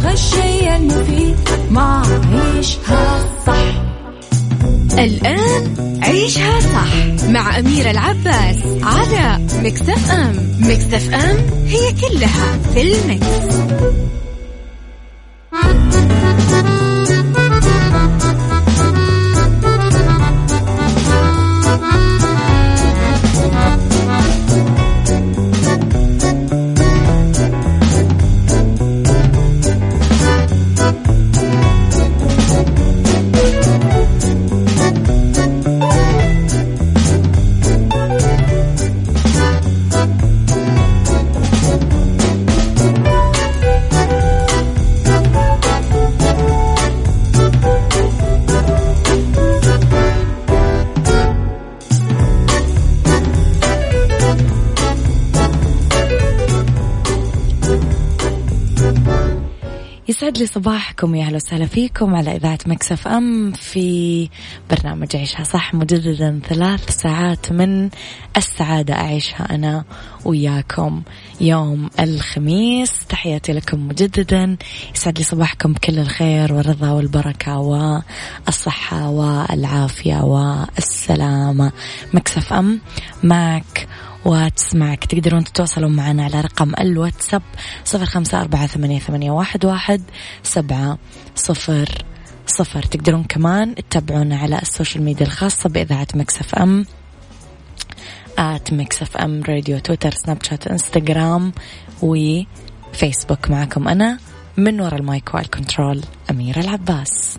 تبغى الشيء المفيد ما عيشها صح الآن عيشها صح مع أميرة العباس على مكتف أم مكتف أم هي كلها في المكس. لي صباحكم يا أهلا وسهلا فيكم على إذاعة Mix FM في برنامج عيشها صح مجددا ثلاث ساعات من السعادة أعيشها أنا وياكم يوم الخميس. تحياتي لكم مجددا يسعد لي صباحكم بكل الخير والرضا والبركة والصحة والعافية والسلامة. Mix FM معك وتسمعك. تقدرون تتواصلون معنا على رقم الواتساب صفر خمسة أربعة ثمانية, ثمانية واحد, واحد سبعة صفر صفر. تقدرون كمان تتابعونا على ال social media الخاصة بإذاعة Mix FM at Mix FM Radio تويتر سناب شات إنستغرام وفيسبوك. معكم أنا من وراء ال mic وال control أميرة العباس.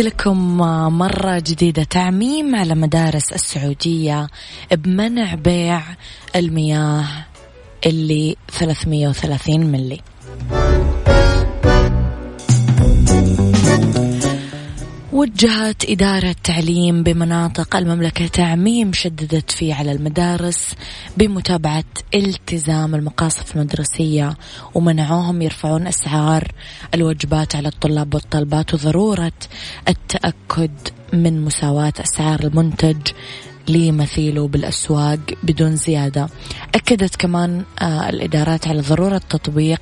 لكم مرة جديدة تعميم على مدارس السعودية بمنع بيع المياه اللي 330 ملي وجهت إدارة تعليم بمناطق المملكة تعميم شددت فيه على المدارس بمتابعة التزام المقاصف المدرسية ومنعوهم يرفعون أسعار الوجبات على الطلاب والطالبات وضرورة التأكد من مساواة أسعار المنتج لمثيله بالأسواق بدون زيادة. أكدت كمان آه الإدارات على ضرورة تطبيق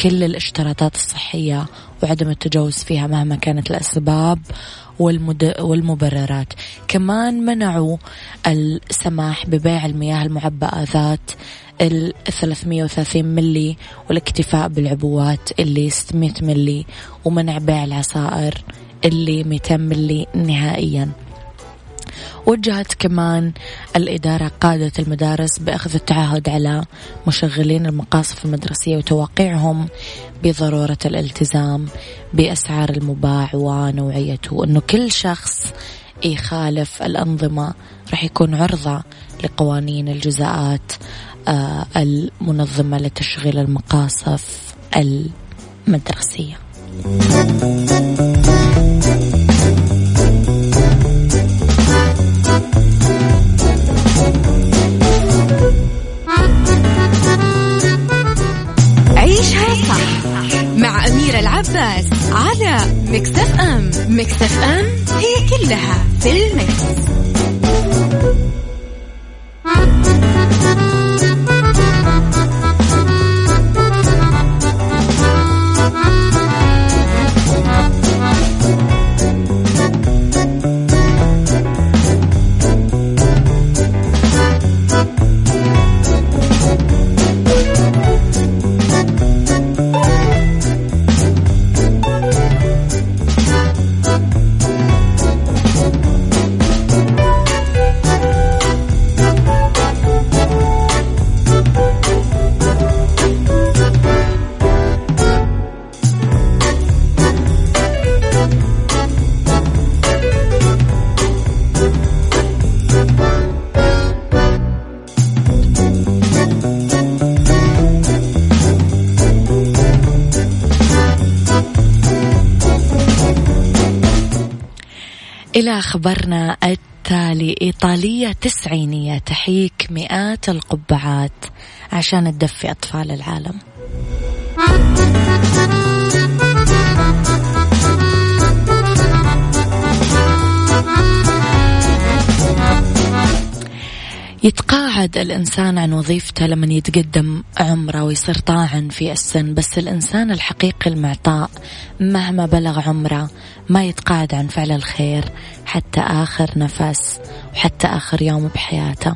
كل الاشتراطات الصحية وعدم التجاوز فيها مهما كانت الأسباب والمد... والمبررات. كمان منعوا السماح ببيع المياه المعبأة ذات ال 330 ملي والاكتفاء بالعبوات اللي 600 ملي ومنع بيع العصائر اللي 200 ملي نهائياً. وجهت كمان الإدارة قادة المدارس بأخذ التعهد على مشغلين المقاصف المدرسية وتوقيعهم بضرورة الالتزام بأسعار المباع ونوعيته أنه كل شخص يخالف الأنظمة راح يكون عرضة لقوانين الجزاءات آه، المنظمة لتشغيل المقاصف المدرسية. العباس على مكتف أم مكتف أم هي كلها في المكس. إلى خبرنا التالي. إيطالية تسعينية تحيك مئات القبعات عشان تدفي أطفال العالم. يتقاعد الإنسان عن وظيفته لما يتقدم عمره ويصير طاعن في السن بس الإنسان الحقيقي المعطاء مهما بلغ عمره ما يتقاعد عن فعل الخير حتى آخر نفس وحتى آخر يوم بحياته.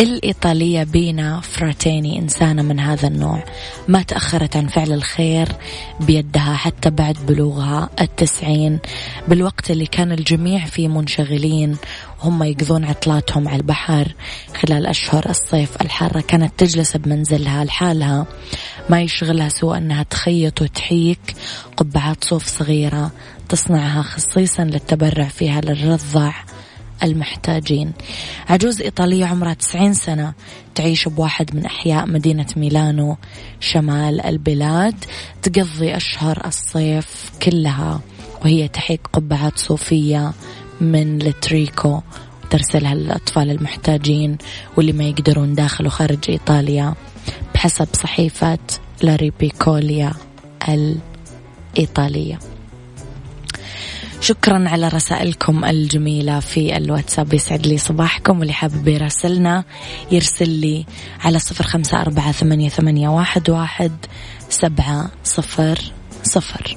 الإيطالية بينا فراتيني إنسانة من هذا النوع. ما تأخرت عن فعل الخير بيدها حتى بعد بلوغها التسعين. بالوقت اللي كان الجميع فيه منشغلين وهم يقضون عطلاتهم على البحر خلال أشهر الصيف. الحارة كانت تجلس بمنزلها لحالها ما يشغلها سوى أنها تخيط وتحيك قبعات صوف صغيرة تصنعها خصيصا للتبرع فيها للرضع المحتاجين. عجوز إيطالية عمرها 90 سنة تعيش بواحد من أحياء مدينة ميلانو شمال البلاد تقضي أشهر الصيف كلها وهي تحيك قبعات صوفية من التريكو ترسلها للأطفال المحتاجين واللي ما يقدرون داخل وخارج إيطاليا بحسب صحيفة لاريبيكوليا الإيطالية. شكرا على رسائلكم الجميلة في الواتساب يسعد لي صباحكم واللي حابب يراسلنا يرسل لي على صفر خمسة أربعة ثمانية, ثمانية واحد, واحد سبعة صفر صفر.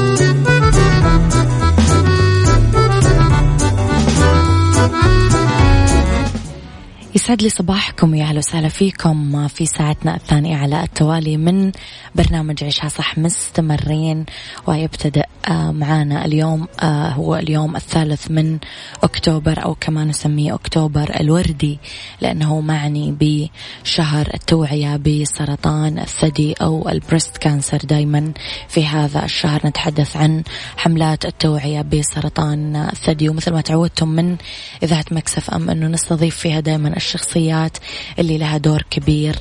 يسعد لي صباحكم يا أهلا وسهلا فيكم في ساعتنا الثانية على التوالي من برنامج عيشها صح مستمرين ويبتدأ آه، معانا اليوم آه، هو اليوم الثالث من أكتوبر أو كما نسميه أكتوبر الوردي لأنه معني بشهر التوعية بسرطان الثدي أو ال breast cancer دايما. في هذا الشهر نتحدث عن حملات التوعية بسرطان الثدي ومثل ما تعودتم من إذاعة Mix FM أنه نستضيف فيها دايما الشخصيات اللي لها دور كبير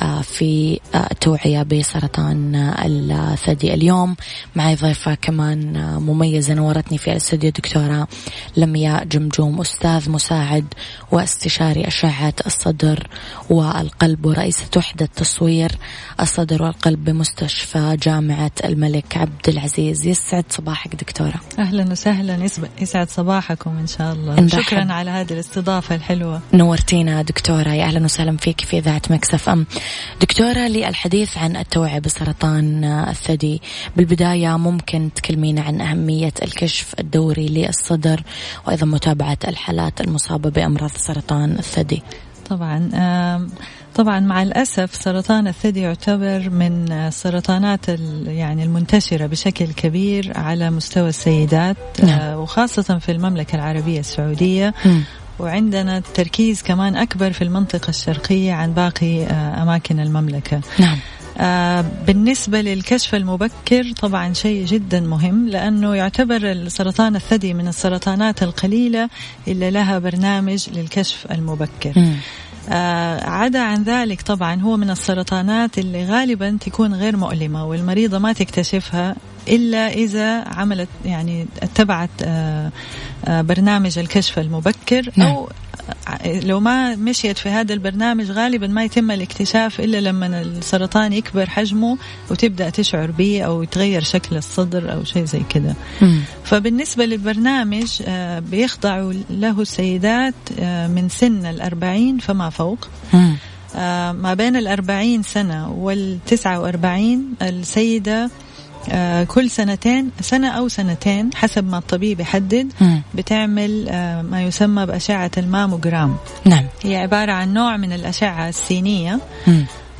آه، في التوعية بسرطان الثدي اليوم. معي ضيفة كمان مميزة نورتني في الاستوديو دكتورة لمياء جمجوم أستاذ مساعد واستشاري أشعة الصدر والقلب ورئيسة وحدة تصوير الصدر والقلب بمستشفى جامعة الملك عبد العزيز. يسعد صباحك دكتورة. أهلا وسهلا. يسعد صباحكم إن شاء الله. شكرا على هذه الاستضافة الحلوة. نورتينا دكتورة يا أهلا وسهلا فيك في إذاعة مكسف أم. دكتورة للحديث عن التوعية بسرطان الثدي. بالبداية ممكن تكلمينا عن أهمية الكشف الدوري للصدر وأيضا متابعة الحالات المصابة بأمراض سرطان الثدي. طبعا طبعا مع الأسف سرطان الثدي يعتبر من السرطانات يعني المنتشرة بشكل كبير على مستوى السيدات. نعم. آه، وخاصة في المملكة العربية السعودية. وعندنا تركيز كمان أكبر في المنطقة الشرقية عن باقي آه، أماكن المملكة. نعم. آه بالنسبة للكشف المبكر طبعا شيء جدا مهم لأنه يعتبر سرطان الثدي من السرطانات القليلة اللي لها برنامج للكشف المبكر. م. آه عدا عن ذلك طبعا هو من السرطانات اللي غالبا تكون غير مؤلمة والمريضة ما تكتشفها إلا إذا عملت يعني اتبعت آه آه برنامج الكشف المبكر نعم. أو لو ما مشيت في هذا البرنامج غالبا ما يتم الاكتشاف إلا لما السرطان يكبر حجمه وتبدأ تشعر به أو يتغير شكل الصدر أو شيء زي كذا. فبالنسبة للبرنامج آه، بيخضع له السيدات آه، من سن الأربعين فما فوق. آه، ما بين الأربعين سنة والتسعة وأربعين السيدة آه كل سنتين سنة أو سنتين حسب ما الطبيب يحدد بتعمل آه ما يسمى بأشعة الماموجرام. نعم. هي عبارة عن نوع من الأشعة السينية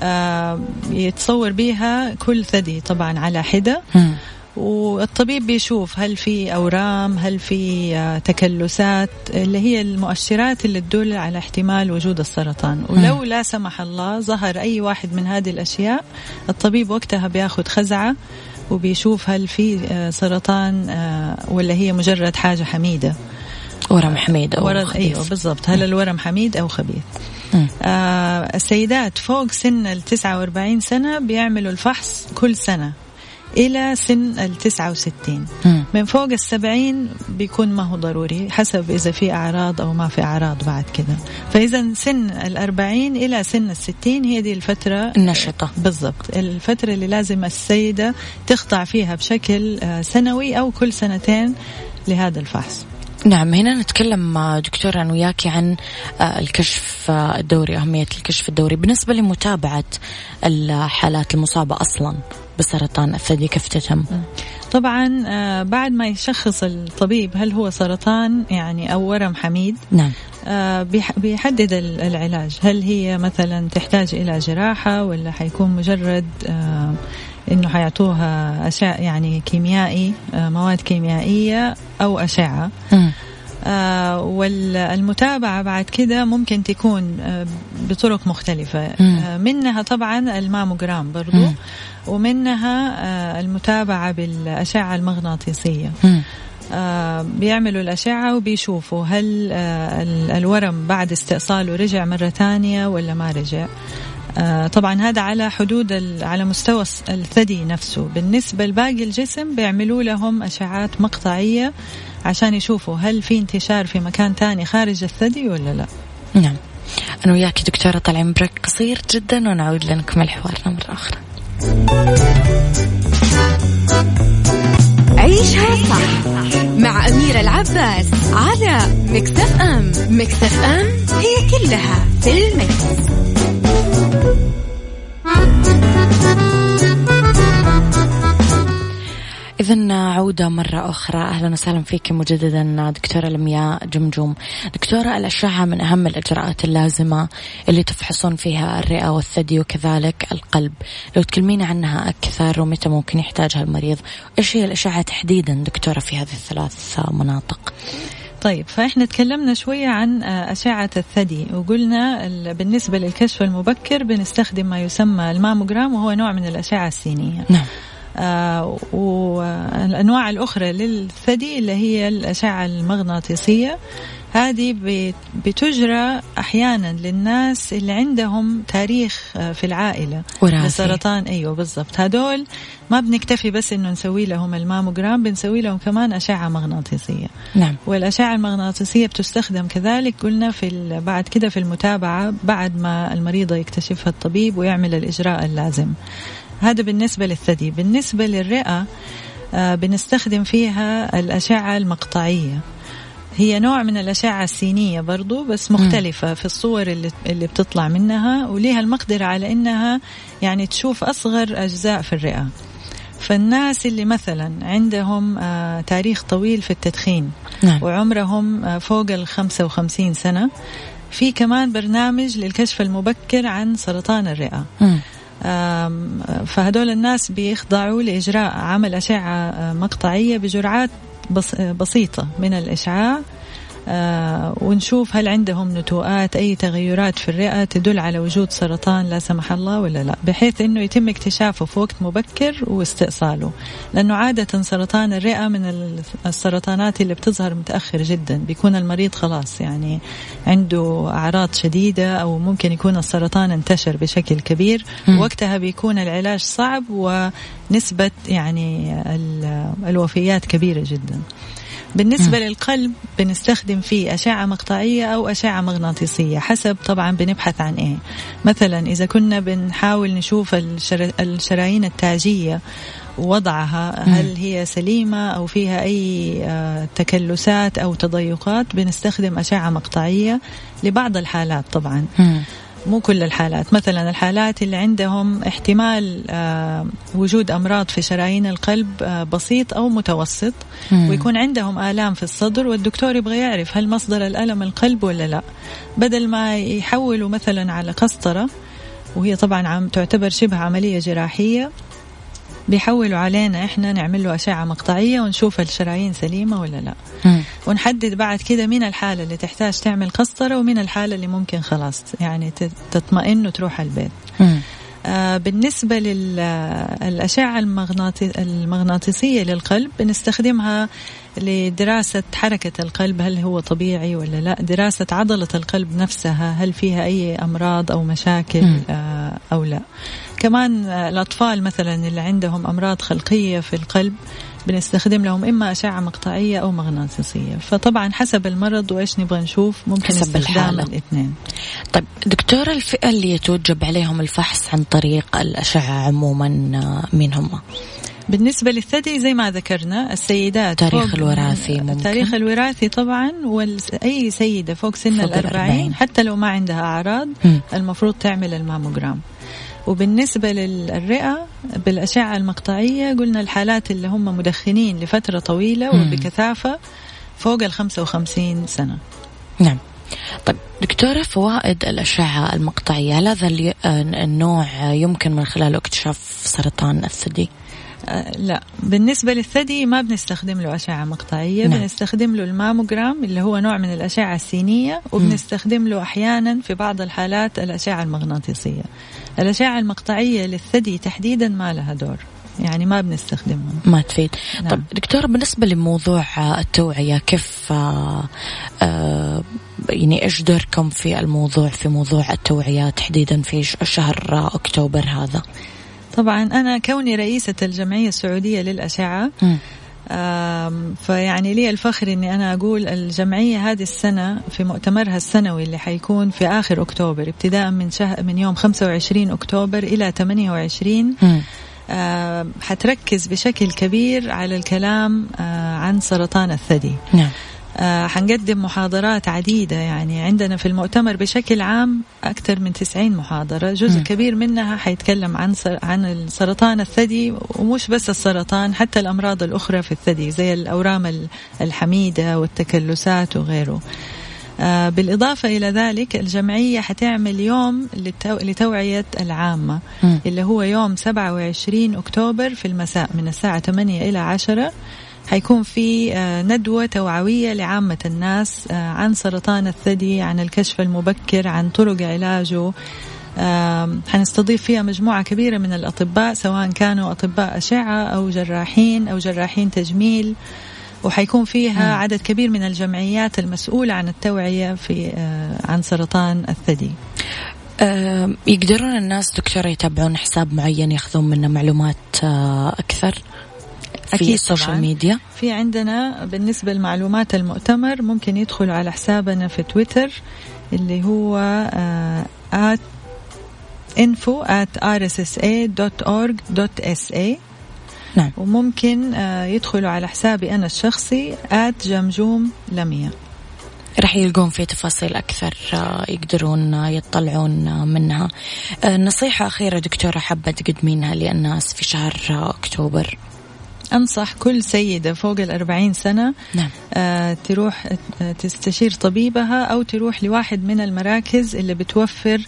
آه يتصور بها كل ثدي طبعا على حدة. والطبيب بيشوف هل في أورام هل في آه، تكلسات اللي هي المؤشرات اللي تدل على احتمال وجود السرطان. ولو لا سمح الله ظهر أي واحد من هذه الأشياء الطبيب وقتها بياخذ خزعة وبيشوف هل في آه، سرطان آه، ولا هي مجرد حاجة حميدة. ورم حميد أو ورم خبيث. أيوة بالضبط. هل الورم حميد أو خبيث. آه السيدات فوق سن ال 49 سنة بيعملوا الفحص كل سنة. إلى سن ال 69 من فوق السبعين بيكون ما هو ضروري حسب إذا في أعراض أو ما في أعراض بعد كذا فإذا سن الأربعين إلى سن الستين هي دي الفترة النشطة. بالضبط. الفترة اللي لازم السيدة تخضع فيها بشكل آه، سنوي أو كل سنتين لهذا الفحص. نعم هنا نتكلم دكتور عن وياكي عن آه، الكشف آه، الدوري أهمية الكشف الدوري بالنسبة لمتابعة الحالات المصابة أصلا بسرطان الثدي كيف تتم؟ طبعا آه، بعد ما يشخص الطبيب هل هو سرطان يعني أو ورم حميد نعم. بيحدد العلاج. هل هي مثلا تحتاج إلى جراحة ولا حيكون مجرد إنه حيعطوها اشعه يعني كيميائي آه، مواد كيميائية أو أشعة. آه والمتابعة بعد كده ممكن تكون آه بطرق مختلفة. آه منها طبعا الماموجرام برضو مم. ومنها آه المتابعة بالأشعة المغناطيسية. آه بيعملوا الأشعة وبيشوفوا هل آه الورم بعد استئصاله رجع مرة ثانية ولا ما رجع. طبعا هذا على حدود على مستوى الثدي نفسه. بالنسبة لباقي الجسم بيعملوا لهم أشعات مقطعية عشان يشوفوا هل في انتشار في مكان تاني خارج الثدي ولا لا. نعم. أنا وياك دكتورة طالعين بريك قصير جدا ونعود لنكمل حوارنا مرة أخرى. عيشها صح مع أميرة العباس على مكتف أم. مكتف أم هي كلها في المكس. إذا عودة مرة أخرى. أهلا وسهلا فيك مجددا دكتورة لمياء جمجوم. دكتورة الأشعة من أهم الإجراءات اللازمة اللي تفحصون فيها الرئة والثدي وكذلك القلب. لو تكلمينا عنها أكثر ومتى ممكن يحتاجها المريض إيش هي الأشعة تحديدا دكتورة في هذه الثلاث مناطق؟ طيب فإحنا تكلمنا شوية عن آه، أشعة الثدي وقلنا بالنسبة للكشف المبكر بنستخدم ما يسمى الماموجرام وهو نوع من الأشعة السينية. نعم. آه والأنواع الأخرى للثدي اللي هي الأشعة المغناطيسية هذه بتجرى أحيانا للناس اللي عندهم تاريخ آه، في العائلة. وراثي. لسرطان أيوه بالضبط. هدول ما بنكتفي بس إنه نسوي لهم الماموجرام بنسوي لهم كمان أشعة مغناطيسية. نعم. والأشعة المغناطيسية بتستخدم كذلك قلنا في بعد كده في المتابعة بعد ما المريضه يكتشفها الطبيب ويعمل الإجراء اللازم. هذا بالنسبة للثدي. بالنسبة للرئة آه، بنستخدم فيها الأشعة المقطعية. هي نوع من الأشعة السينية برضو بس مختلفة في الصور اللي, اللي بتطلع منها وليها المقدرة على أنها يعني تشوف أصغر أجزاء في الرئة. فالناس اللي مثلا عندهم آه تاريخ طويل في التدخين نعم. وعمرهم آه فوق ال 55 سنة في كمان برنامج للكشف المبكر عن سرطان الرئة. فهدول الناس بيخضعوا لإجراء عمل أشعة آه، مقطعية بجرعات بسيطة من الإشعاع. آه ونشوف هل عندهم نتوءات أي تغيرات في الرئة تدل على وجود سرطان لا سمح الله ولا لا. بحيث أنه يتم اكتشافه في وقت مبكر واستئصاله. لأنه عادة سرطان الرئة من السرطانات اللي بتظهر متأخر جدا. بيكون المريض خلاص يعني عنده أعراض شديدة أو ممكن يكون السرطان انتشر بشكل كبير. وقتها بيكون العلاج صعب ونسبة يعني الوفيات كبيرة جدا. بالنسبة م. للقلب بنستخدم فيه أشعة مقطعية أو أشعة مغناطيسية حسب طبعا بنبحث عن إيه. مثلا إذا كنا بنحاول نشوف الشر... الشرايين التاجية وضعها هل هي سليمة أو فيها أي آه، تكلسات أو تضيقات بنستخدم أشعة مقطعية لبعض الحالات طبعا. مو كل الحالات مثلا الحالات اللي عندهم احتمال آه، وجود أمراض في شرايين القلب آه، بسيط أو متوسط مم. ويكون عندهم آلام في الصدر والدكتور يبغى يعرف هل مصدر الألم القلب ولا لا بدل ما يحولوا مثلا على قسطرة وهي طبعا عم تعتبر شبه عملية جراحية بيحولوا علينا إحنا نعمل له أشعة مقطعية ونشوف الشرايين سليمة ولا لا. م. ونحدد بعد كده مين الحالة اللي تحتاج تعمل قسطرة ومين الحالة اللي ممكن خلاص يعني تطمئن وتروح البيت. آه بالنسبة للأشعة المغناطيسية للقلب بنستخدمها لدراسة حركة القلب هل هو طبيعي ولا لا؟ دراسة عضلة القلب نفسها هل فيها أي أمراض أو مشاكل؟ آه أو لا؟ كمان الأطفال مثلا اللي عندهم أمراض خلقية في القلب بنستخدم لهم إما أشعة مقطعية أو مغناطيسية فطبعا حسب المرض وإيش نبغى نشوف ممكن حسب استخدام الحالة. الاثنين طيب دكتور الفئة اللي يتوجب عليهم الفحص عن طريق الأشعة عموما مين هم؟ بالنسبة للثدي زي ما ذكرنا السيدات التاريخ الوراثي ممكن التاريخ الوراثي طبعا وأي سيدة فوق سن الأربعين حتى لو ما عندها أعراض. المفروض تعمل الماموجرام وبالنسبة للرئة بالأشعة المقطعية قلنا الحالات اللي هم مدخنين لفترة طويلة وبكثافة فوق ال 55 سنة. نعم. طيب دكتورة فوائد الأشعة المقطعية هل هذا النوع يمكن من خلاله اكتشاف سرطان الثدي؟ آه لا. بالنسبة للثدي ما بنستخدم له أشعة مقطعية نعم. بنستخدم له الماموجرام اللي هو نوع من الأشعة السينية وبنستخدم له أحيانا في بعض الحالات الأشعة المغناطيسية. الأشعة المقطعية للثدي تحديدا ما لها دور يعني ما بنستخدمها ما تفيد نعم. طب دكتور بالنسبة لموضوع التوعية كيف آه آه يعني إيش دوركم في الموضوع في موضوع التوعية تحديدا في شهر أكتوبر هذا طبعا أنا كوني رئيسة الجمعية السعودية للأشعة م. فيعني لي الفخر إني أنا أقول الجمعية هذه السنة في مؤتمرها السنوي اللي حيكون في آخر أكتوبر ابتداء من شهر من يوم 25 أكتوبر إلى 28 آه حتركز بشكل كبير على الكلام آه عن سرطان الثدي نعم. آه، حنقدم محاضرات عديدة يعني عندنا في المؤتمر بشكل عام أكثر من 90 محاضرة جزء م. كبير منها حيتكلم عن عن السرطان الثدي ومش بس السرطان حتى الأمراض الأخرى في الثدي زي الأورام الحميدة والتكلسات وغيره آه، بالإضافة إلى ذلك الجمعية حتعمل يوم لتوعية العامة م. اللي هو يوم 27 أكتوبر في المساء من الساعة 8 إلى 10 حيكون في آه، ندوة توعوية لعامة الناس آه، عن سرطان الثدي عن الكشف المبكر عن طرق علاجه. حنستضيف فيها مجموعة كبيرة من الأطباء سواء كانوا أطباء أشعة أو جراحين أو جراحين تجميل. وحيكون فيها عدد كبير من الجمعيات المسؤولة عن التوعية في آه، عن سرطان الثدي. يقدرون الناس دكتورة يتابعون حساب معين ياخذون منه معلومات أكثر؟ في أكيد السوشيال طبعاً. ميديا. في عندنا بالنسبة لمعلومات المؤتمر ممكن يدخلوا على حسابنا في تويتر اللي هو at info at rssa.org.sa نعم. وممكن آه، يدخلوا على حسابي أنا الشخصي at جمجوم لمية. راح يلقون في تفاصيل أكثر آه، يقدرون يطلعون منها. آه، نصيحة أخيرة دكتورة حابة تقدمينها للناس في شهر أكتوبر. أنصح كل سيدة فوق الأربعين سنة نعم. آه تروح آه تستشير طبيبها أو تروح لواحد من المراكز اللي بتوفر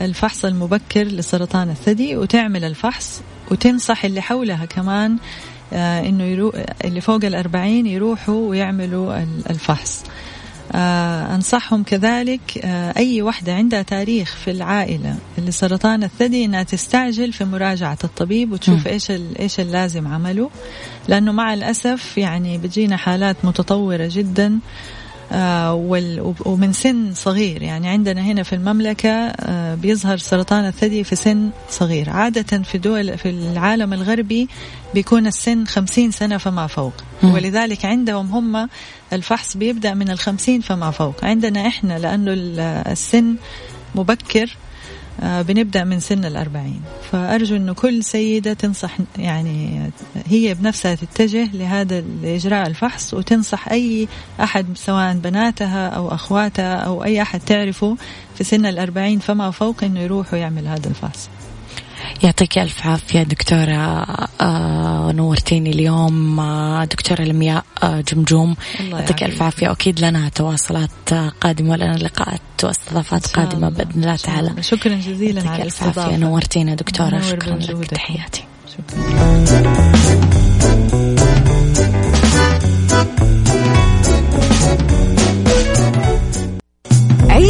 الفحص المبكر لسرطان الثدي وتعمل الفحص وتنصح اللي حولها كمان آه إنه يروح اللي فوق الأربعين يروحوا ويعملوا الفحص آه أنصحهم كذلك آه أي وحدة عندها تاريخ في العائلة لسرطان الثدي أنها تستعجل في مراجعة الطبيب وتشوف م. إيش إيش اللازم عمله لأنه مع الأسف يعني بتجينا حالات متطورة جدا ومن سن صغير. يعني عندنا هنا في المملكة آه بيظهر سرطان الثدي في سن صغير. عادة في دول في العالم الغربي بيكون السن خمسين سنة فما فوق. ولذلك عندهم هم الفحص بيبدأ من الخمسين فما فوق. عندنا إحنا لأنه السن مبكر آه، بنبدأ من سن الأربعين. فأرجو أنه كل سيدة تنصح يعني هي بنفسها تتجه لهذا لإجراء الفحص وتنصح أي أحد سواء بناتها أو أخواتها أو أي أحد تعرفه في سن الأربعين فما فوق أنه يروح ويعمل هذا الفحص. يعطيك ألف عافية دكتورة آه نورتيني اليوم آه دكتورة لمياء آه جمجوم. يعطيك ألف عافية. أكيد لنا تواصلات قادمة ولنا لقاءات واستضافات قادمة بإذن الله تعالى. شكرا جزيلا يعطيك ألف عافية. نورتينا دكتورة. شكرا لك. تحياتي. شكرا.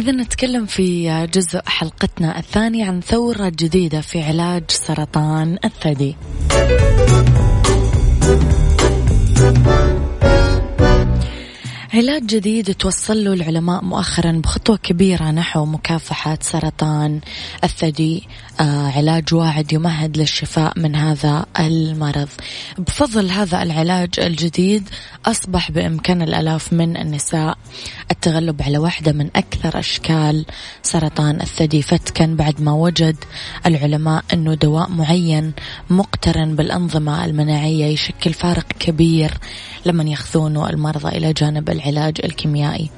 إذا نتكلم في جزء حلقتنا الثاني عن ثورة جديدة في علاج سرطان الثدي. علاج جديد توصل له العلماء مؤخرا بخطوة كبيرة نحو مكافحة سرطان الثدي آه علاج واعد يمهد للشفاء من هذا المرض بفضل هذا العلاج الجديد أصبح بإمكان الألاف من النساء التغلب على واحدة من أكثر أشكال سرطان الثدي فتكا بعد ما وجد العلماء أنه دواء معين مقترن بالأنظمة المناعية يشكل فارق كبير لمن ياخذونه المرضى إلى جانب العلاج الكيميائي.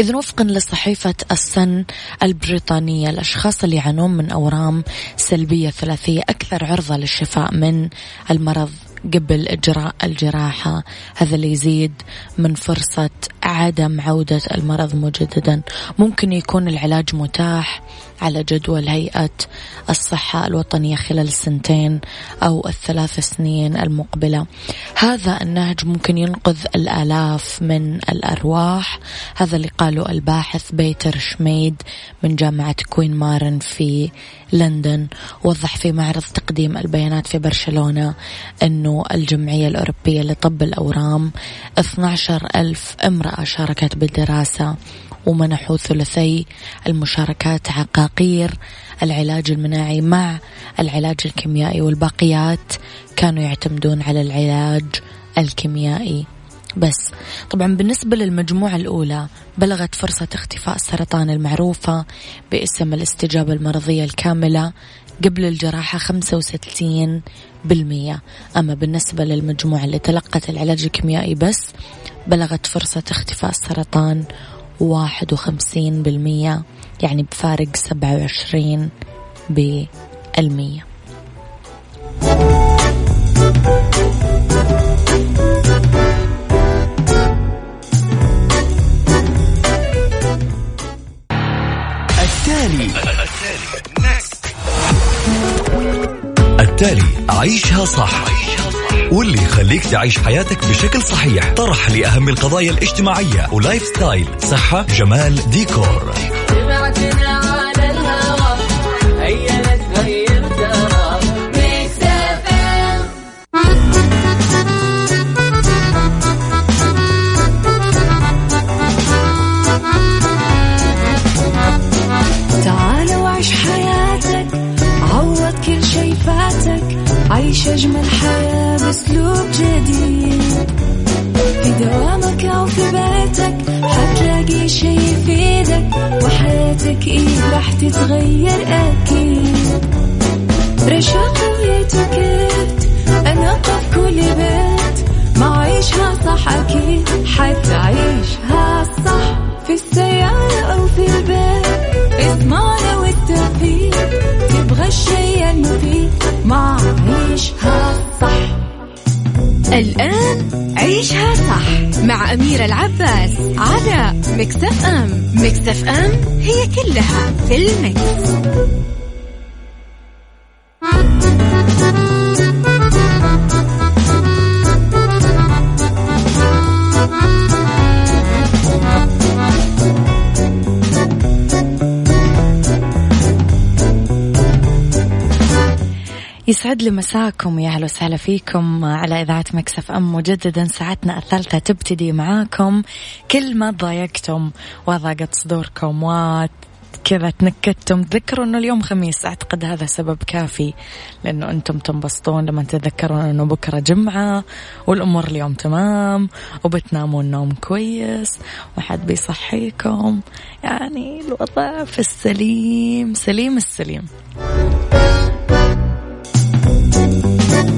إذا وفقا لصحيفة السن البريطانية الأشخاص اللي يعانون من أورام سلبية ثلاثية أكثر عرضة للشفاء من المرض قبل إجراء الجراحة. هذا اللي يزيد من فرصة عدم عودة المرض مجددا. ممكن يكون العلاج متاح على جدول هيئة الصحة الوطنية خلال السنتين أو الثلاث سنين المقبلة. هذا النهج ممكن ينقذ الآلاف من الأرواح. هذا اللي قاله الباحث بيتر شميد من جامعة كوين ماري في لندن. وضح في معرض تقديم البيانات في برشلونة أنه الجمعية الأوروبية لطب الأورام 12 ألف امرأة شاركت بالدراسة ومنحوا ثلثي المشاركات عقاقير العلاج المناعي مع العلاج الكيميائي والباقيات. كانوا يعتمدون على العلاج الكيميائي. بس طبعا بالنسبة للمجموعة الأولى بلغت فرصة اختفاء السرطان المعروفة باسم الاستجابة المرضية الكاملة قبل الجراحة 65 بالمية. أما بالنسبة للمجموعة اللي تلقت العلاج الكيميائي بس بلغت فرصة اختفاء السرطان واحد وخمسين بالمية يعني بفارق سبعة وعشرين بالمية. التالي. التالي. عيشها صح. واللي يخليك تعيش حياتك بشكل صحيح. طرح لأهم القضايا الاجتماعية و lifestyle صحة جمال ديكور. عيش أجمل حياة بأسلوب جديد. في دوامك أو في بيتك حتلاقي شي يفيدك وحياتك إيه راح تتغير أكيد. رشاق ويتوكيت أنا في كل الآن عيشها صح مع أميرة العباس على مكتف أم مكتف أم هي كلها في المكس. يسعد لي مساكم يا أهلا وسهلا فيكم على إذاعة Mix FM. مجددا ساعتنا الثالثة تبتدي معاكم كل ما ضايقتم وضاقت صدوركم و كذا تنكدتم. تذكروا إنه اليوم خميس. أعتقد هذا سبب كافي لأنه أنتم تنبسطون لما تتذكرون إنه بكرة جمعة والأمور اليوم تمام وبتنامون نوم كويس وما حد بيصحيكم. يعني الوضع في السليم سليم السليم.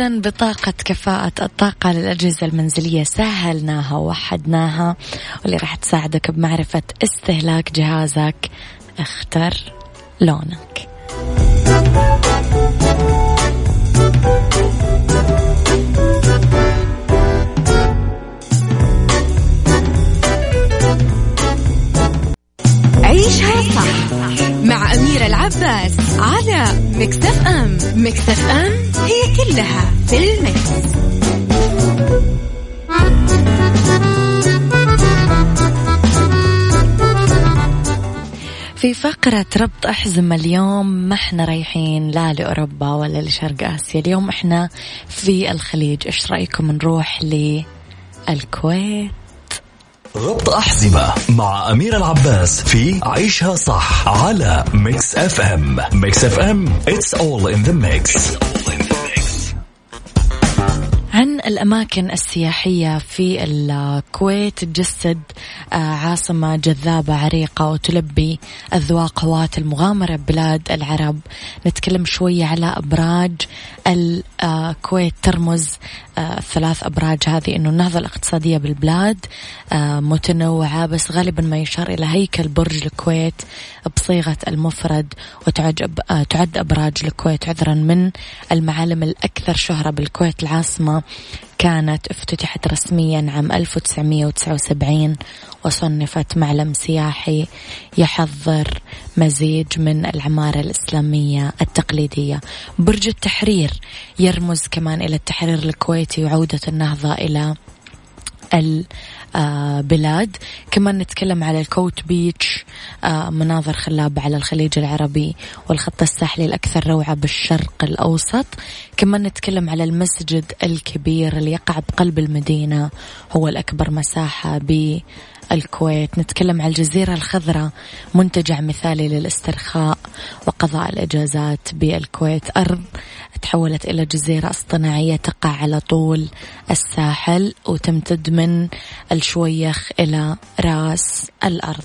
إذا بطاقة كفاءة الطاقة للأجهزة المنزلية سهلناها ووحدناها واللي راح تساعدك بمعرفة استهلاك جهازك. اختر لونك. العباس على Mix FM. Mix FM هي كلها في ال mix. في فقرة ربط أحزمة اليوم ما إحنا رايحين لا لأوروبا ولا لشرق آسيا. اليوم إحنا في الخليج. إيش رأيكم نروح للكويت؟ ربط أحزمة مع أميرة العباس في عيشها صح على Mix FM Mix FM it's all in the mix. عن الأماكن السياحية في الكويت تجسد آه، عاصمة جذابة عريقة وتلبي أذواق هواة المغامرة بلاد العرب. نتكلم شوية على أبراج الكويت ترمز آه، الثلاث أبراج هذه أنه النهضة الاقتصادية بالبلاد آه، متنوعة بس غالبا ما يشار إلى هيكل برج الكويت بصيغة المفرد وتعد تعد أبراج الكويت عذرا من المعالم الأكثر شهرة بالكويت العاصمة. كانت افتتحت رسميا عام 1979 وصنفت معلم سياحي يحضر مزيج من العمارة الإسلامية التقليدية. برج التحرير يرمز كمان إلى التحرير الكويتي وعودة النهضة إلى البلاد كمان نتكلم على الكوت بيتش آه، مناظر خلابة على الخليج العربي والخط الساحلي الأكثر روعة بالشرق الأوسط. كمان نتكلم على المسجد الكبير اللي يقع بقلب المدينة هو الأكبر مساحة ب الكويت. نتكلم عن الجزيرة الخضراء منتجع مثالي للاسترخاء وقضاء الإجازات بالكويت. أرض تحولت إلى جزيرة اصطناعية تقع على طول الساحل وتمتد من الشويخ إلى راس الأرض.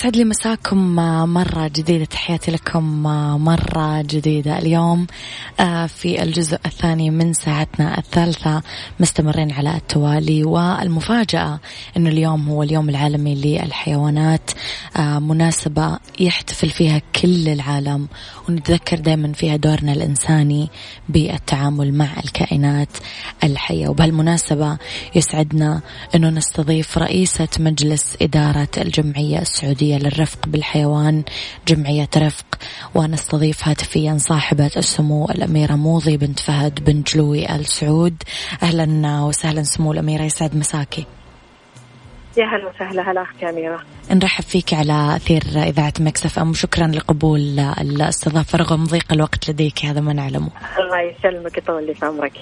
يسعد لي مساكم مرة جديدة. تحياتي لكم مرة جديدة. اليوم آه، في الجزء الثاني من ساعتنا الثالثة مستمرين على التوالي والمفاجأة أنه اليوم هو اليوم العالمي للحيوانات. آه، مناسبة يحتفل فيها كل العالم ونتذكر دائما فيها دورنا الإنساني بالتعامل مع الكائنات الحية. وبهالمناسبة يسعدنا أنه نستضيف رئيسة مجلس إدارة الجمعية السعودية للرفق بالحيوان جمعية رفق. ونستضيف هاتفيا صاحبة السمو الأميرة موضي بنت فهد بن جلوي آل سعود. أهلا وسهلا سمو الأميرة يسعد مساكي. يا هلا وسهلا هلا أختي اميره نرحب فيك على أثير إذاعة مكسف أم. شكرا لقبول الاستضافة رغم ضيق الوقت لديك هذا ما نعلمه الله يسلمك يطول لي في عمرك.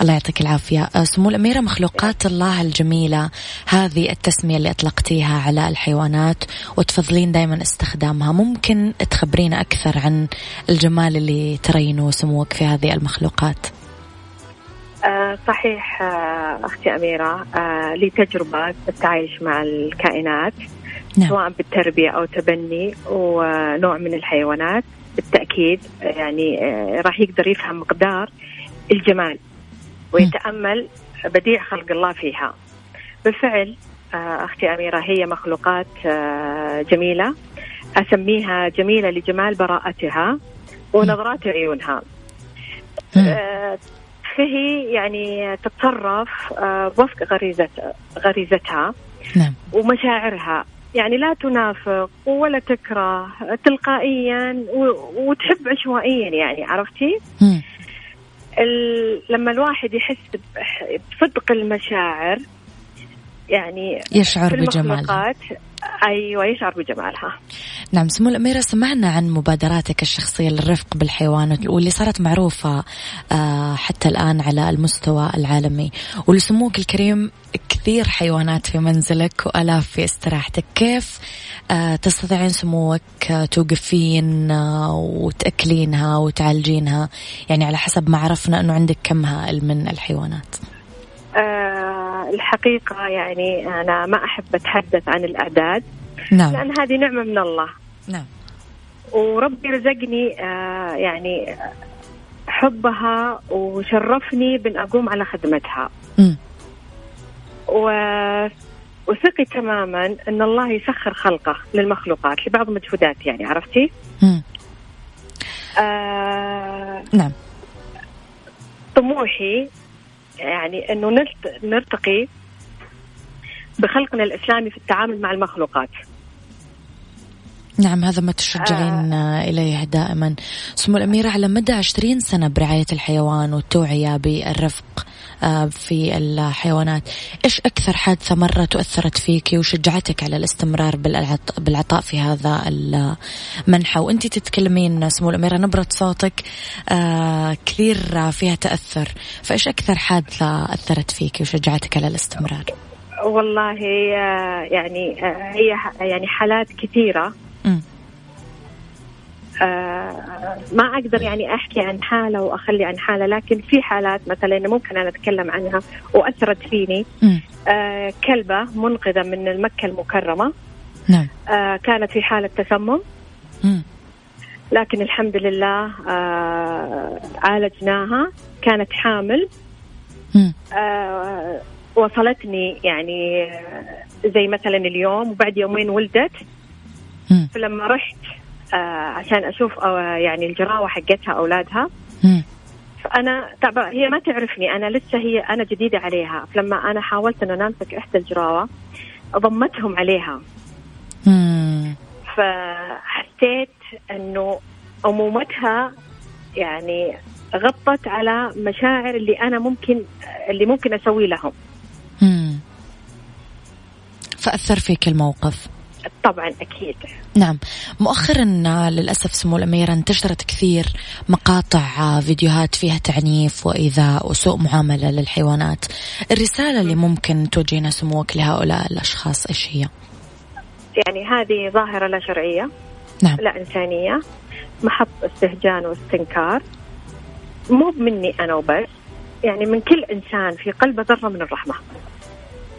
الله يعطيك العافية. سمو الأميرة مخلوقات الله الجميلة هذه التسمية اللي أطلقتيها على الحيوانات وتفضلين دائما استخدامها. ممكن تخبرينا أكثر عن الجمال اللي ترينه سموك في هذه المخلوقات؟ صحيح آه أختي أميرة آه لي تجربه التعايش مع الكائنات نعم. سواء بالتربية أو تبني ونوع من الحيوانات. بالتأكيد يعني آه راح يقدر يفهم مقدار الجمال ويتأمل بديع خلق الله فيها. بالفعل أختي أميرة هي مخلوقات جميلة. أسميها جميلة لجمال براءتها ونظرات عيونها. فهي يعني تتصرف آه، غريزة غريزتها نعم. ومشاعرها يعني لا تنافق ولا تكره تلقائيا وتحب عشوائيا يعني عرفتي؟ لما الواحد يحس بصدق المشاعر يعني يشعر بجمالها أيوه يشعر بجمالها نعم سمو الأميرة سمعنا عن مبادراتك الشخصية للرفق بالحيوان واللي صارت معروفة آه، حتى الآن على المستوى العالمي. ولسموك الكريم كثير حيوانات في منزلك وآلاف في استراحتك. كيف آه، تستطيعين سموك توقفين آه، وتأكلينها وتعالجينها؟ يعني على حسب ما عرفنا إنه عندك كم هائل من الحيوانات. الحقيقة يعني أنا ما أحب أتحدث عن الأعداد نعم. لأن هذه نعمة من الله نعم وربي رزقني آه يعني حبها وشرفني بأن أقوم على خدمتها م. و وثقي تماما أن الله يسخر خلقه للمخلوقات لبعض المجهودات يعني عرفتي؟ آه نعم طموحي يعني إنه نرتقي بخلقنا الإسلامي في التعامل مع المخلوقات. نعم هذا ما تشجعين آه. إليه دائما سمو الأميرة على مدى عشرين سنة برعاية الحيوان والتوعية بالرفق في الحيوانات. إيش أكثر حادثة مرت وأثرت فيك وشجعتك على الاستمرار بالعطاء في هذا المنحى؟ وأنت تتكلمين سمو الأميرة نبرة صوتك آه، كثير فيها تأثر. فإيش أكثر حادثة أثرت فيك وشجعتك على الاستمرار؟ والله يعني هي يعني حالات كثيرة. آه ما أقدر يعني أحكي عن حالة وأخلي عن حالة لكن في حالات مثلا ممكن أنا أتكلم عنها وأثرت فيني. آه كلبة منقذة من المكة المكرمة. نعم. آه كانت في حالة تسمم. لكن الحمد لله آه عالجناها. كانت حامل. آه وصلتني يعني زي مثلا اليوم وبعد يومين ولدت. فلما رحت آه عشان أشوف آه يعني الجراوة حقتها أولادها. فأنا طبعا هي ما تعرفني أنا لسه هي أنا جديدة عليها. فلما أنا حاولت إنه نمسك إحدى الجراوة ضمتهم عليها. فحسيت إنه أمومتها يعني غطت على مشاعر اللي أنا ممكن اللي ممكن أسوي لهم. فأثر فيك الموقف؟ طبعا أكيد. نعم. مؤخرا للأسف سمو الاميره انتشرت كثير مقاطع فيديوهات فيها تعنيف وإيذاء وسوء معاملة للحيوانات. الرسالة اللي ممكن توجهنا سموك لهؤلاء الأشخاص إيش هي؟ يعني هذه ظاهرة لا شرعية نعم. لا إنسانية. محط استهجان واستنكار. مو مني أنا وبس يعني من كل إنسان في قلبه ذرة من الرحمة.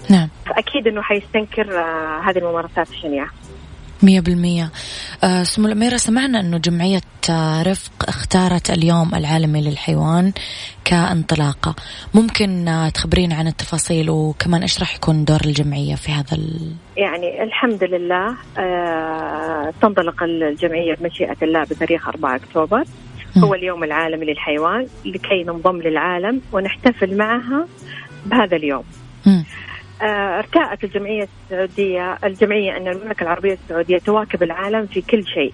نعم. فأكيد أنه حيستنكر آه، هذه الممارسات الشنيعة. مية بالمية. آه سمو الأميرة سمعنا أنه جمعية آه، رفق اختارت اليوم العالمي للحيوان كانطلاقة. ممكن آه تخبرين عن التفاصيل وكمان إيش راح يكون دور الجمعية في هذا ال... يعني الحمد لله تنطلق الجمعية بمشيئة الله بتاريخ 4 أكتوبر. هو اليوم العالمي للحيوان لكي ننضم للعالم ونحتفل معها بهذا اليوم. ارتأت الجمعية السعودية الجمعية أن المملكة العربية السعودية تواكب العالم في كل شيء.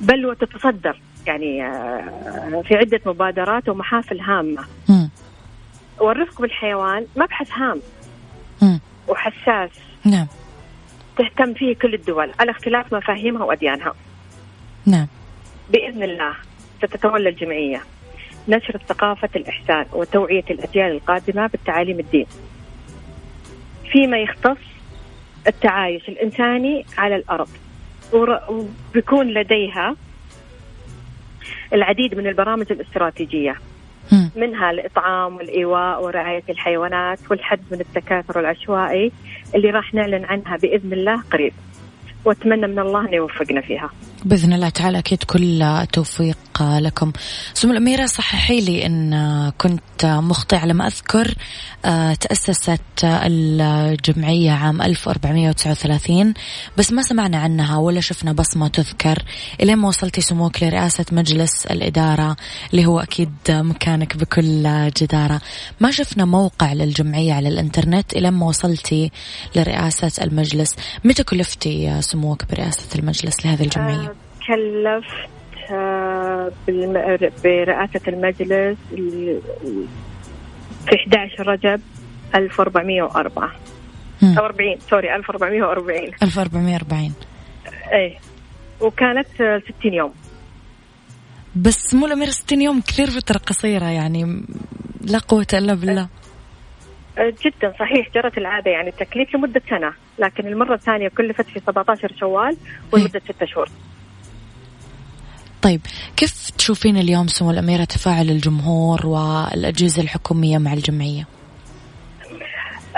بل وتتصدر. يعني آه، في عدة مبادرات ومحافل هامة. م. والرفق بالحيوان مبحث هام م. وحساس. نعم. تهتم فيه كل الدول. على اختلاف مفاهيمها وأديانها. نعم. بإذن الله ستتولى الجمعية نشر ثقافة الإحسان وتوعية الأجيال القادمة بالتعاليم الدين. فيما يختص التعايش الإنساني على الأرض. وبيكون لديها العديد من البرامج الاستراتيجية. منها الإطعام والإيواء ورعاية الحيوانات والحد من التكاثر العشوائي اللي راح نعلن عنها بإذن الله قريب. وأتمنى من الله أن يوفقنا فيها. بإذن الله تعالى أكيد كل التوفيق لكم. سمو الأميرة صححي لي إن كنت مخطئ على ما أذكر آه، تأسست الجمعية عام 1439 بس ما سمعنا عنها ولا شفنا بصمة تذكر إلين ما وصلتي سموك لرئاسة مجلس الإدارة اللي هو أكيد مكانك بكل جدارة. ما شفنا موقع للجمعية على الإنترنت إلين ما وصلتي لرئاسة المجلس. متى كلفتي سموك برئاسة المجلس لهذه الجمعية؟ آه، كلفت آه، برئاسة المجلس في 11 رجب 1404 أو 40 سوري 1440 1440 إيه. وكانت 60 يوم. بس مو الأمير 60 يوم كثير فترة قصيرة يعني لا قوة إلا بالله. أه، جدا صحيح جرت العادة يعني التكليف لمدة سنة. لكن المرة الثانية كلفت في 17 شوال ولمدة ستة شهور. طيب كيف تشوفين اليوم سمو الأميرة تفاعل الجمهور والأجهزة الحكومية مع الجمعية؟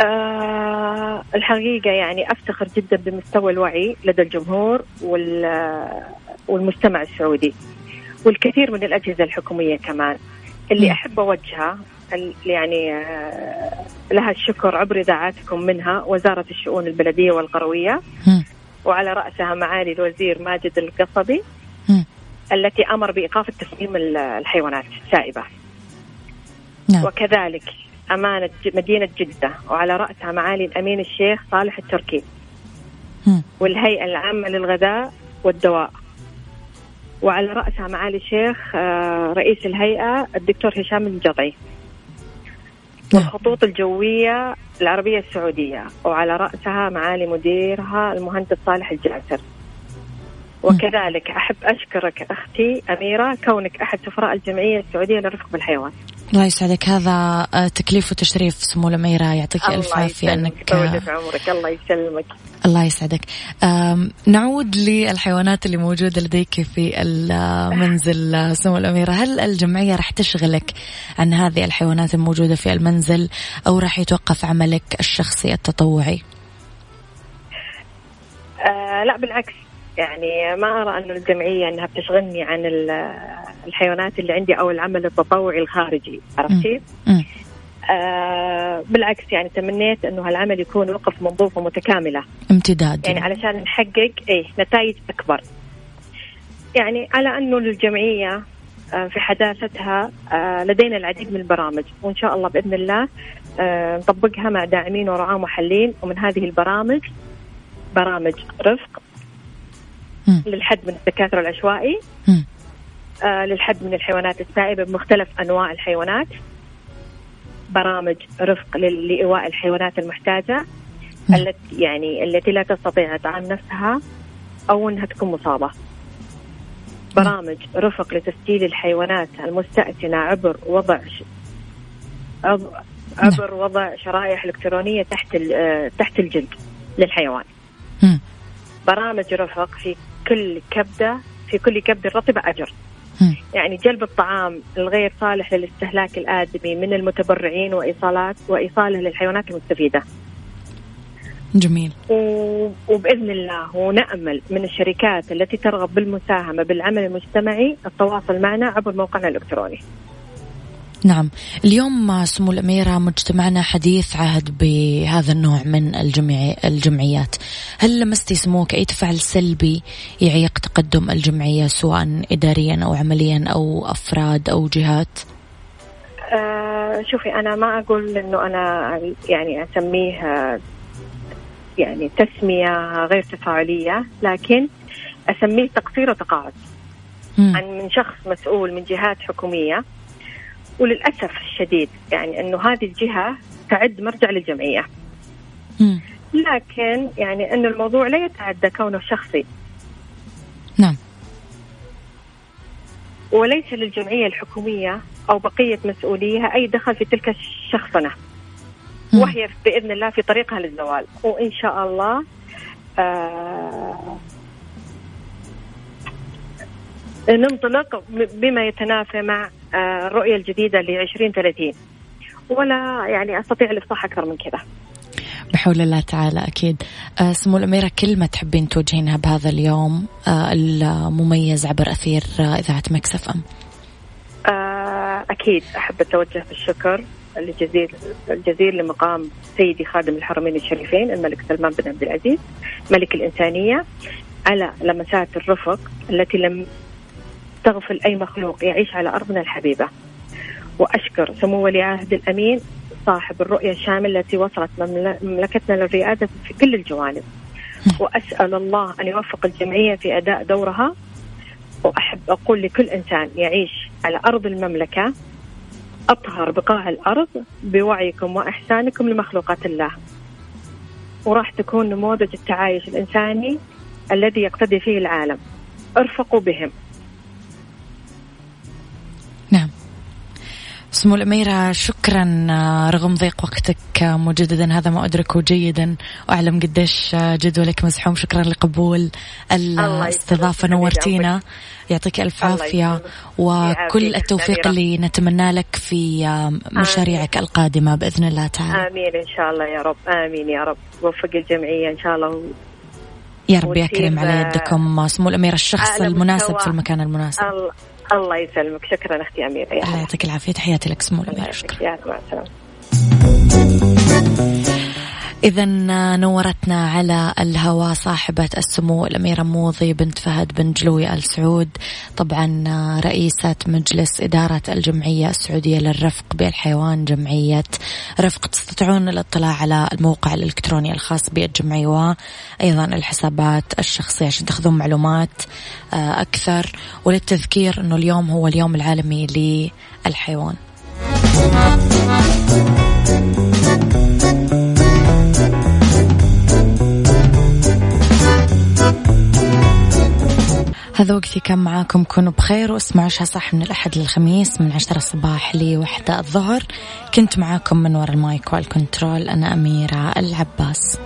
أه الحقيقة يعني أفتخر جدا بمستوى الوعي لدى الجمهور والمجتمع السعودي والكثير من الأجهزة الحكومية كمان. اللي أحب أوجهه يعني آه، لها الشكر عبر إذاعاتكم منها وزارة الشؤون البلدية والقرويه وعلى رأسها معالي الوزير ماجد القصبي. التي أمر بإيقاف التسميم الحيوانات. السائبه نعم. وكذلك أمانة مدينة جدة. وعلى رأسها معالي الأمين الشيخ صالح التركي. والهيئة العامة للغذاء والدواء. وعلى رأسها معالي الشيخ آه، رئيس الهيئة الدكتور هشام الجضعي. نعم. والخطوط الجوية العربية السعودية. وعلى رأسها معالي مديرها المهندس صالح الجاسر. وكذلك أحب أشكرك أختي أميرة كونك أحد سفراء الجمعية السعودية للرفق بالحيوان. الله يسعدك. هذا آه، تكليف وتشريف سمو الأميرة يعطيك ألف عافية أنك عمرك الله يسلمك. الله يسعدك. نعود للحيوانات اللي موجودة لديك في المنزل آه، سمو الأميرة. هل الجمعية راح تشغلك عن هذه الحيوانات الموجودة في المنزل أو راح يتوقف عملك الشخصي التطوعي؟ آه لا بالعكس. يعني ما أرى انه الجمعية إنها بتشغلني عن الحيوانات اللي عندي أو العمل التطوعي الخارجي عرفتي؟ آه بالعكس يعني تمنيت إنه هالعمل يكون وقف منظومه متكاملة. امتداد. يعني علشان نحقق إيه نتائج أكبر. يعني على انه الجمعية آه، في حداثتها آه، لدينا العديد من البرامج. وإن شاء الله بإذن الله آه، نطبقها مع داعمين ورعاة محلين. ومن هذه البرامج برامج رفق للحد من التكاثر العشوائي آه للحد من الحيوانات السائبة بمختلف أنواع الحيوانات برامج رفق لإيواء الحيوانات المحتاجة التي يعني التي لا تستطيع إطعام نفسها أو أنها تكون مصابة. برامج رفق لتسجيل الحيوانات المستأثنة عبر وضع ش... عبر وضع شرائح إلكترونية تحت آه، تحت الجلد للحيوان. برامج رفق في كل كبدة في كل كبدة رطبة أجر. يعني جلب الطعام الغير صالح للاستهلاك الآدمي من المتبرعين وإيصالات وإيصاله للحيوانات المستفيدة. جميل. وبإذن الله ونأمل من الشركات التي ترغب بالمساهمة بالعمل المجتمعي التواصل معنا عبر موقعنا الإلكتروني. نعم. اليوم سمو الأميرة مجتمعنا حديث عهد بهذا النوع من الجمعي الجمعيات. هل لمستي سموك أي تفاعل سلبي يعيق تقدم الجمعية سواء إداريا أو عمليا أو أفراد أو جهات؟ آه شوفي أنا ما أقول أنه أنا يعني أسميه يعني تسمية غير تفاعلية لكن أسميه تقصير وتقاعد. عن من شخص مسؤول من جهات حكومية وللأسف الشديد يعني إنه هذه الجهة تعد مرجع للجمعية. لكن يعني إنه الموضوع لا يتعدى كونه شخصي. نعم. وليس للجمعية الحكومية أو بقية مسؤوليها أي دخل في تلك الشخصنة. وهي بإذن الله في طريقها للزوال وإن شاء الله آه ننطلق بما يتنافى مع الرؤية الجديدة ل 2030 ولا يعني أستطيع الإفصاح أكثر من كذا. بحول الله تعالى أكيد. آه، سمو الأميرة كلمة تحبين توجهينها بهذا اليوم آه، المميز عبر أثير إذاعة مكسف أم. أكيد أحب أتوجه بالشكر الجزيل الجزيل لمقام سيدي خادم الحرمين الشريفين الملك سلمان بن عبد العزيز ملك الإنسانية على لمسات الرفق التي لم تغفل أي مخلوق يعيش على أرضنا الحبيبة. وأشكر سمو ولي عهد الأمين صاحب الرؤية الشاملة التي وصلت مملكتنا للرئاسة في كل الجوانب. وأسأل الله أن يوفق الجمعية في أداء دورها. وأحب أقول لكل إنسان يعيش على أرض المملكة. أطهر بقاع الأرض بوعيكم وإحسانكم لمخلوقات الله. وراح تكون نموذج التعايش الإنساني الذي يقتدي فيه العالم. ارفقوا بهم. سمو الأميرة شكرا آه، رغم ضيق وقتك آه، مجددا هذا ما أدركه جيدا. وأعلم قديش آه، جدولك مزحوم. شكرا لقبول الاستضافة. نورتينا. يعطيك ألف عافية وكل التوفيق اللي نتمنى لك في مشاريعك القادمة بإذن الله تعالى. آمين إن شاء الله يا رب. آمين يا رب. وفق الجمعية إن شاء الله. يا رب يكرم على يدكم. سمو الأميرة الشخص المناسب في المكان المناسب. الله يسلمك. شكرا أختي أميرة. الله يعطيك العافية. تحياتي لك. سمو الاميره شكرا. مع السلامة. إذا نورتنا على الهواء صاحبة السمو الأميرة موضي بنت فهد بن جلوي آل سعود. طبعا رئيسة مجلس إدارة الجمعية السعودية للرفق بالحيوان جمعية رفق تستطيعون الاطلاع على الموقع الإلكتروني الخاص بالجمعية وأيضا الحسابات الشخصية عشان تاخذون معلومات آه، أكثر. وللتذكير أنه اليوم هو اليوم العالمي للحيوان. هذا وقتي كان معاكم كونوا بخير واسمعوا عشاء صح من الأحد للخميس من عشرة الصباح لوحدة الظهر. كنت معاكم من وراء المايك والكنترول أنا أميرة العباس.